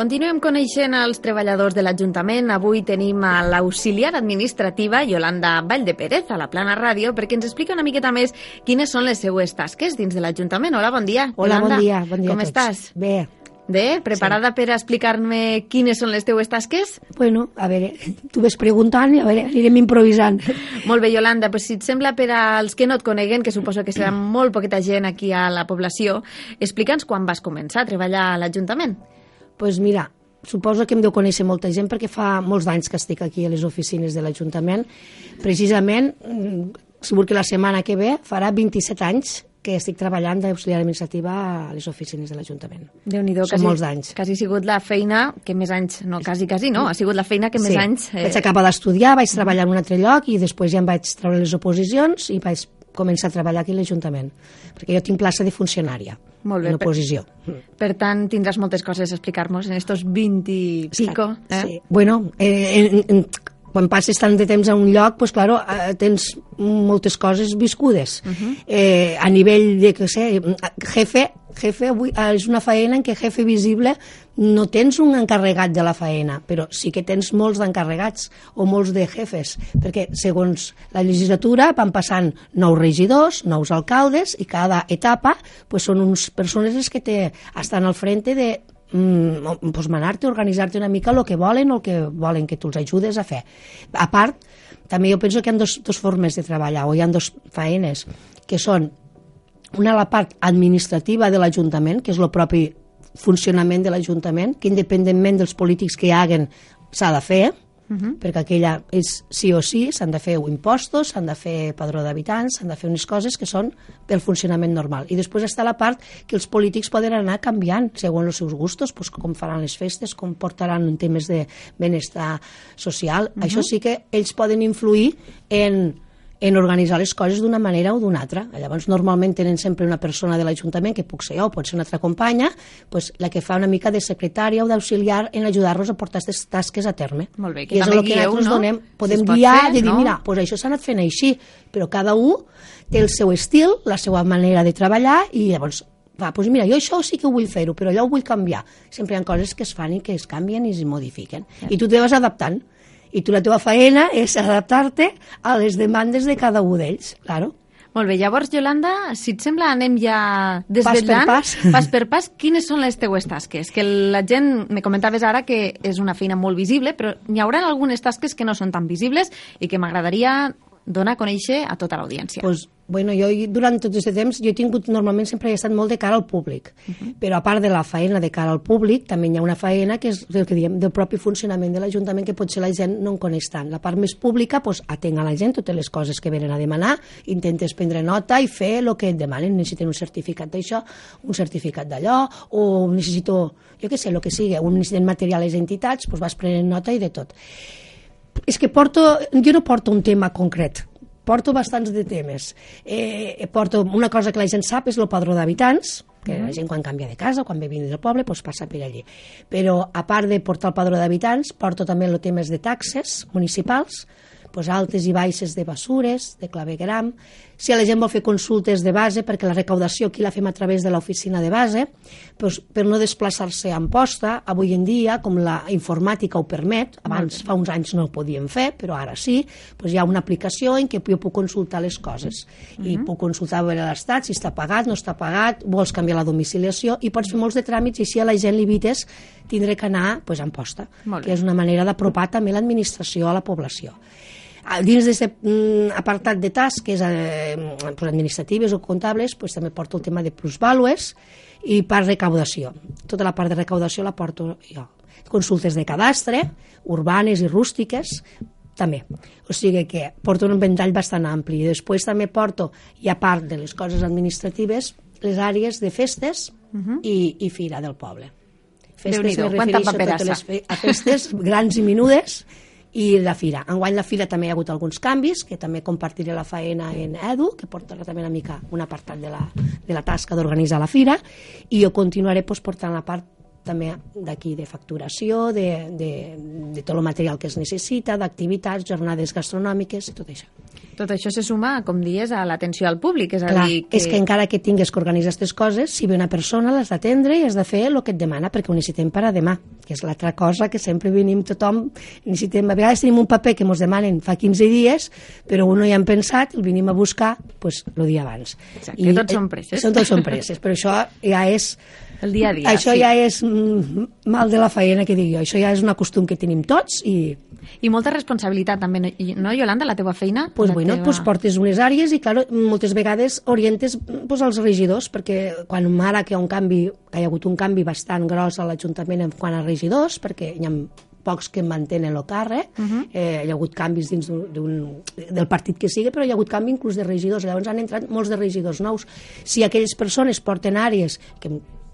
Continuem coneixent els treballadors de l'Ajuntament. Avui tenim a l'auxiliar administrativa Yolanda Valldepérez a la Plana Ràdio perquè ens explica una miqueta més quines són les seues tasques dins de l'Ajuntament. Hola, bon dia. Hola, Yolanda. bon dia. Bon dia Com estàs? Bé. Bé, preparada sí. per explicar-me quines són les teues tasques? Bueno, a veure, tu ves preguntant i a veure, anirem improvisant. Molt bé, Yolanda, pues si et sembla per als que no et coneguen, que suposo que serà molt poqueta gent aquí a la població, explica'ns quan vas començar a treballar a l'Ajuntament. Pues mira, suposo que em deu conèixer molta gent perquè fa molts anys que estic aquí a les oficines de l'Ajuntament. Precisament, mm, segur que la setmana que ve farà 27 anys que estic treballant d'auxiliar administrativa a les oficines de l'Ajuntament. déu nhi Són molts anys. Quasi ha sigut la feina que més anys, no, quasi, quasi no, ha sigut la feina que més sí. anys... Eh... Vaig acabar d'estudiar, vaig treballar en un altre lloc i després ja em vaig treure les oposicions i vaig començar a treballar aquí a l'Ajuntament, perquè jo tinc plaça de funcionària Molt bé, en oposició. Per tant, tindràs moltes coses a explicar-nos en estos 20 i pico. Eh? Sí. Bueno, eh, en, en, quan passes tant de temps a un lloc, pues, claro, eh, tens moltes coses viscudes. Uh -huh. eh, a nivell de, que sé, jefe, jefe avui, eh, és una feina en què jefe visible no tens un encarregat de la feina, però sí que tens molts d'encarregats o molts de jefes, perquè segons la legislatura van passant nous regidors, nous alcaldes, i cada etapa pues, són uns persones que te, estan al frente de mm, pues manar-te, organitzar-te una mica el que volen o el que volen que tu els ajudes a fer. A part, també jo penso que hi ha dos, dos formes de treballar, o hi ha dos faenes, que són una la part administrativa de l'Ajuntament, que és el propi funcionament de l'Ajuntament, que independentment dels polítics que hi haguen s'ha de fer, uh -huh. perquè aquella és sí o sí, s'han de fer impostos, s'han de fer padró d'habitants, s'han de fer unes coses que són pel funcionament normal. I després està la part que els polítics poden anar canviant segons els seus gustos, pues, com faran les festes, com portaran en temes de benestar social. Uh -huh. Això sí que ells poden influir en en organitzar les coses d'una manera o d'una altra. Llavors, normalment tenen sempre una persona de l'Ajuntament, que puc ser jo, o pot ser una altra companya, pues, la que fa una mica de secretària o d'auxiliar en ajudar-los a portar aquestes tasques a terme. Molt bé, que I és també el que guieu, nosaltres no? donem, podem Si guiar, fer, de dir, no? mira, pues això s'ha anat fent així, però cada un té el seu estil, la seva manera de treballar, i llavors va, doncs mira, jo això sí que ho vull fer-ho, però allò ho vull canviar. Sempre hi ha coses que es fan i que es canvien i es modifiquen. I tu te vas adaptant i tu la teva feina és adaptar-te a les demandes de cada un d'ells, claro. Molt bé, llavors, Yolanda, si et sembla, anem ja desvetllant, pas. pas per pas, quines són les teues tasques? Que la gent, me comentaves ara que és una feina molt visible, però hi haurà algunes tasques que no són tan visibles i que m'agradaria donar a conèixer a tota l'audiència. Pues, bueno, jo durant tot aquest temps jo he tingut, normalment sempre he estat molt de cara al públic, uh -huh. però a part de la feina de cara al públic, també hi ha una feina que és el que diem del propi funcionament de l'Ajuntament que potser la gent no en coneix tant. La part més pública, pues, atenc a la gent totes les coses que venen a demanar, intentes prendre nota i fer el que et demanen. Necessiten un certificat d'això, un certificat d'allò, o necessito, jo què sé, el que sigui, o necessiten materials d'entitats, pues vas prenent nota i de tot és que porto, jo no porto un tema concret, porto bastants de temes. Eh, porto una cosa que la gent sap és el padró d'habitants, que la gent quan canvia de casa, quan ve vins del poble, doncs passa per allí. Però a part de portar el padró d'habitants, porto també els temes de taxes municipals, doncs altes i baixes de bessures, de clavegram, si la gent vol fer consultes de base, perquè la recaudació aquí la fem a través de l'oficina de base, doncs per no desplaçar-se a Amposta, avui en dia, com la informàtica ho permet, abans fa uns anys no ho podíem fer, però ara sí, doncs hi ha una aplicació en què jo puc consultar les coses. Uh -huh. I puc consultar a veure l'estat, si està pagat, no està pagat, vols canviar la domiciliació, i pots fer molts de tràmits, i si a la gent li evites tindré que anar pues, a Amposta, que és una manera d'apropar també l'administració a la població dins d'aquest mm, apartat de tasques eh, pues, administratives o comptables pues, també porto el tema de plusvàlues i part recaudació. Tota la part de recaudació la porto jo. Consultes de cadastre, urbanes i rústiques, també. O sigui que porto un ventall bastant ampli. I després també porto, i a part de les coses administratives, les àrees de festes uh -huh. i, i fira del poble. Festes me refereixo a totes les fe a festes grans i menudes i la fira. Enguany la fira també hi ha hagut alguns canvis, que també compartiré la faena en Edu, que porta també una mica un apartat de la, de la tasca d'organitzar la fira, i jo continuaré pues, portant la part també d'aquí de facturació, de, de, de tot el material que es necessita, d'activitats, jornades gastronòmiques i tot això. Tot això se suma, com dies, a l'atenció al públic, és a Clar, dir... Que... és que encara que tingues que organitzar aquestes coses, si ve una persona l'has d'atendre i has de fer el que et demana, perquè ho necessitem per a demà, que és l'altra cosa que sempre venim tothom, necessitem, a vegades tenim un paper que ens demanen fa 15 dies, però no hi hem pensat, el venim a buscar pues, el dia abans. Exacte, I, tots són presses. Són tots són presses, però això ja és el dia a dia. Això sí. ja és mm, mal de la feina que dic jo. Això ja és un costum que tenim tots i... I molta responsabilitat també, no, Yolanda, la teva feina? Pues la bueno, teva... pues portes unes àrees i, claro, moltes vegades orientes pues, als regidors, perquè quan ara que hi ha un canvi, que hi ha hagut un canvi bastant gros a l'Ajuntament en quant a regidors, perquè hi ha pocs que mantenen el càrrec, uh -huh. eh, hi ha hagut canvis dins d un, del partit que sigui, però hi ha hagut canvi inclús de regidors, llavors han entrat molts de regidors nous. Si aquelles persones porten àrees que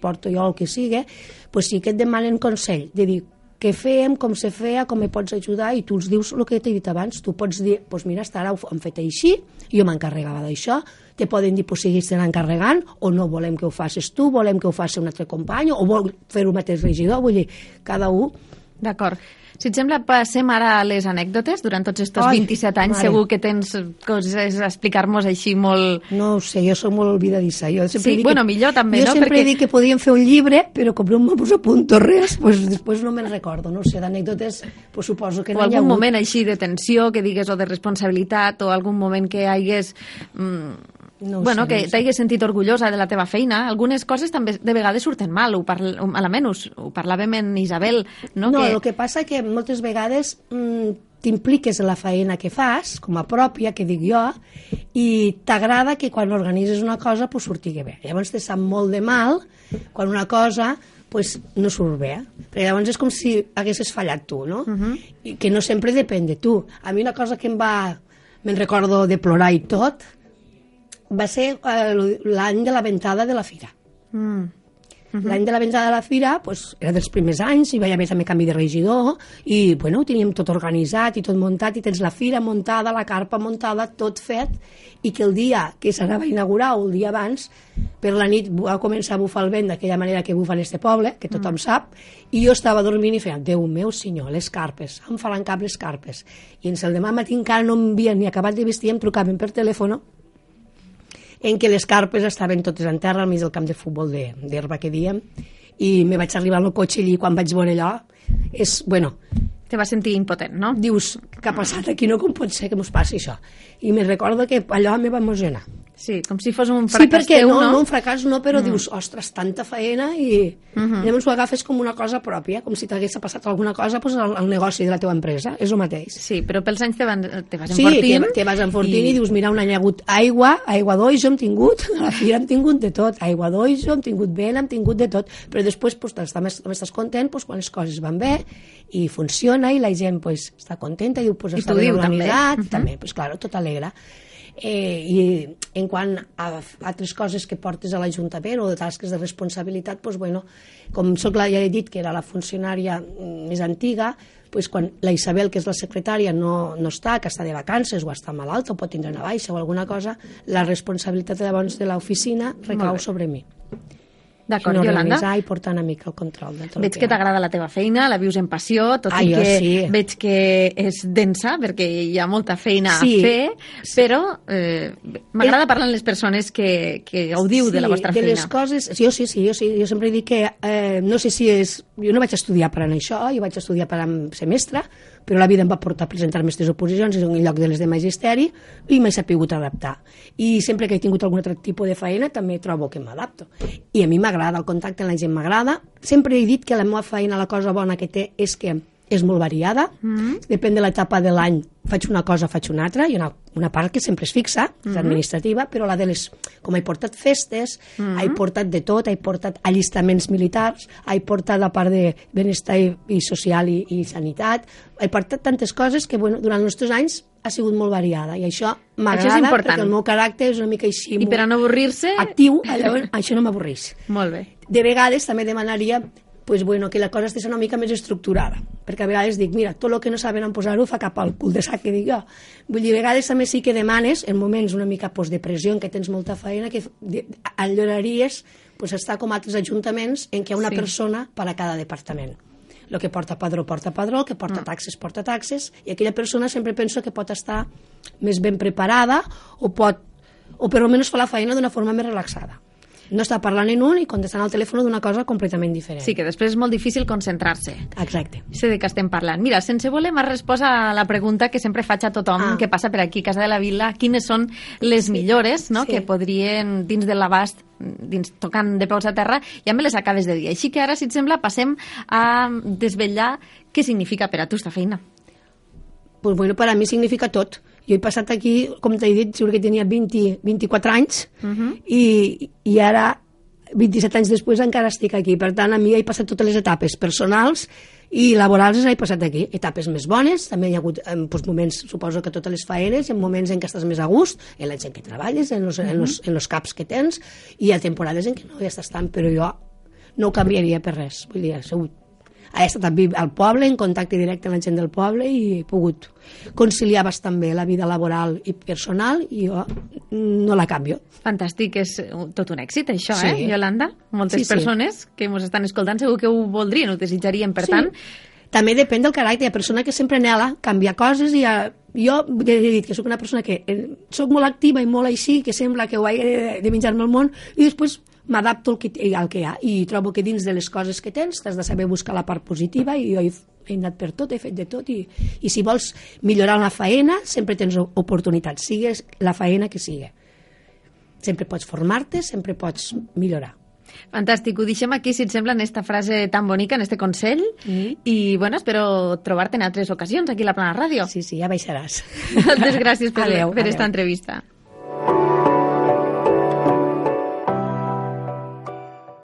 porto jo el que sigui, pues sí que et demanen consell, de dir què fem, com se feia, com me pots ajudar, i tu els dius el que t'he dit abans. Tu pots dir, doncs pues mira, està ara ho hem fet així, jo m'encarregava d'això, te poden dir, pues seguis encarregant, o no volem que ho facis tu, volem que ho faci un altre company, o vol fer-ho mateix regidor, vull dir, cada un... D'acord. Si et sembla, passem ara a les anècdotes. Durant tots aquests 27 anys mare. segur que tens coses a explicar-nos així molt... No ho sé, jo soc molt oblidadissa. Jo sempre sí, dic bueno, que, millor també, jo no? Jo sempre Perquè... dic que podíem fer un llibre, però com no m'ho apunto res, pues, després no me'n recordo. No sé, d'anècdotes, pues, suposo que o no algun hi ha hagut. moment així de tensió, que digues, o de responsabilitat, o algun moment que hagués... Mm, No bueno, sé, que no t'hagués sentit orgullosa de la teva feina. Algunes coses també de vegades surten mal, ho parl... malament ho, ho parlàvem en Isabel, no? No, que... el que passa que moltes vegades mm, t'impliques en la feina que fas, com a pròpia, que dic jo, i t'agrada que quan organitzes una cosa pues, surti bé. Llavors te sap molt de mal quan una cosa pues, no surt bé. Perquè llavors és com si haguessis fallat tu, no? Uh -huh. I que no sempre depèn de tu. A mi una cosa que em va... Me'n recordo de plorar i tot, va ser eh, l'any de la ventada de la fira. Mm. Uh -huh. L'any de la ventada de la fira pues, era dels primers anys, i va haver també canvi de regidor, i bueno, ho teníem tot organitzat i tot muntat, i tens la fira muntada, la carpa muntada, tot fet, i que el dia que s'anava a inaugurar, o el dia abans, per la nit va començar a bufar el vent d'aquella manera que bufa en este poble, que tothom mm. sap, i jo estava dormint i feia, Déu meu senyor, les carpes, em faran cap les carpes. I en el demà matí encara no m'havien ni acabat de vestir, em trucaven per telèfon en què les carpes estaven totes en terra al mig del camp de futbol d'herba que diem i me vaig arribar al cotxe allí quan vaig veure allò és, bueno, Te vas sentir impotent, no? dius, què ha passat aquí? No com pot ser que mos passi això? I me recordo que allò me va emocionar. Sí, com si fos un Sí, fracàs perquè teu, no, no? no, un fracàs no, però mm. dius, ostres, tanta feina i mm -hmm. llavors ho agafes com una cosa pròpia, com si t'hagués passat alguna cosa pues, al, al negoci de la teva empresa, és el mateix. Sí, però pels anys te, van, te vas Sí, enfortint. te, te vas enfortint i... i dius, mira, un any ha hagut aigua, aigua d'oix hem tingut, a la fira hem tingut de tot, aigua d'oix hem tingut vent, hem tingut de tot, però després pues, estàs, també estàs content pues, quan les coses van bé i funciona i la gent pues, està contenta i diu, pues, I està ben diu, també. organitzat, Mhm. també, pues, claro, tot alegre. Eh, I en quant a altres coses que portes a l'Ajuntament o de tasques de responsabilitat, pues, bueno, com soc la, ja he dit que era la funcionària més antiga, pues, quan la Isabel, que és la secretària, no, no està, que està de vacances o està malalta o pot tindre una baixa o alguna cosa, la responsabilitat llavors de l'oficina recau sobre mi. D'acord, no Yolanda. revisar i portar una mica el control de tot Veig el que t'agrada la teva feina, la vius en passió, tot Ah, i que sí. veig que és densa, perquè hi ha molta feina Sí. a fer, però eh, m'agrada parlar amb les persones que, que gaudiu de la vostra de feina. les coses, sí, jo sí, sí, jo, sí, jo sempre dic que eh, no sé si és... Jo no vaig estudiar per això, jo vaig estudiar per anar semestre, però la vida em va portar a presentar-me aquestes oposicions en lloc de les de magisteri i m'he sapigut adaptar. I sempre que he tingut algun altre tipus de feina també trobo que m'adapto. I a mi m'agrada, el contacte amb la gent m'agrada. Sempre he dit que la meva feina, la cosa bona que té és que és molt variada, mm -hmm. depèn de l'etapa de l'any faig una cosa, faig una altra, hi ha una, una part que sempre es fixa, és Mhm. administrativa, però la de les... Com he portat festes, Mhm. he portat de tot, he portat allistaments militars, he portat la part de benestar i, i social i, i sanitat, he portat tantes coses que, bueno, durant els nostres anys ha sigut molt variada, i això m'agrada perquè el meu caràcter és una mica així, I per a no avorrir-se... actiu, llavors això no m'avorreix Molt bé. de vegades també demanaria pues, bueno, que la cosa estés una mica més estructurada perquè a vegades dic, mira, tot el que no saben en posar-ho fa cap al cul de sac que dic jo vull dir, a vegades també sí que demanes en moments una mica pues, de pressió en què tens molta feina que enlloraries pues està com altres ajuntaments en què hi ha una Sí. persona per a cada departament. El que porta padró, porta padró, el que porta taxes, porta taxes, i aquella persona sempre penso que pot estar més ben preparada o pot, o per almenys fa la feina d'una forma més relaxada. No està parlant en un i contestant al telèfon d'una cosa completament diferent. Sí, que després és molt difícil concentrar-se. Exacte. Sé de què estem parlant. Mira, sense voler m'has respost a la pregunta que sempre faig a tothom Ah. que passa per aquí, Casa de la Vila, quines són les millores no? Sí. que podrien, dins de l'abast, dins, tocant de peus a terra, ja me les acabes de dir. Així que ara, si et sembla, passem a desvetllar què significa per a tu esta feina. pues bueno, per a mi significa tot. Jo he passat aquí, com t'he dit, segur que tenia 20, 24 anys i, i ara, 27 anys després, encara estic aquí. Per tant, a mi he passat totes les etapes personals i laborals les he passat aquí. Etapes més bones, també hi ha hagut en, doncs, moments, suposo que totes les faenes, en moments en què estàs més a gust, en la gent que treballes, en los, en los, en los caps que tens, i hi ha temporades en què no hi estàs tant, però jo no ho canviaria per res. Vull dir, sigut he estat a al poble, en contacte directe amb la gent del poble i he pogut conciliar bastant bé la vida laboral i personal i jo no la canvio. Fantàstic, és tot un èxit, això, Sí. eh, Yolanda? Moltes Sí, sí. persones que ens estan escoltant segur que ho voldrien, ho desitjarien. Per Sí. tant, També depèn del caràcter. Hi ha persona que sempre anela canviar coses i ha... jo ja he dit que sóc una persona que eh, sóc molt activa i molt així, que sembla que ho he de, de menjar-me el món, i després m'adapto al que, al que hi ha. I trobo que dins de les coses que tens t'has de saber buscar la part positiva i jo he, he anat per tot, he fet de tot i, i si vols millorar una faena sempre tens oportunitats, sigues la faena que sigui. Sempre pots formar-te, sempre pots millorar. Fantàstic, ho deixem aquí, si et sembla, en esta frase tan bonica, en este consell. Mm. I, bueno, espero trobar-te en altres ocasions aquí a la Plana Ràdio. Sí, sí, ja baixaràs. Moltes gràcies per, Adéu, per adéu. esta entrevista.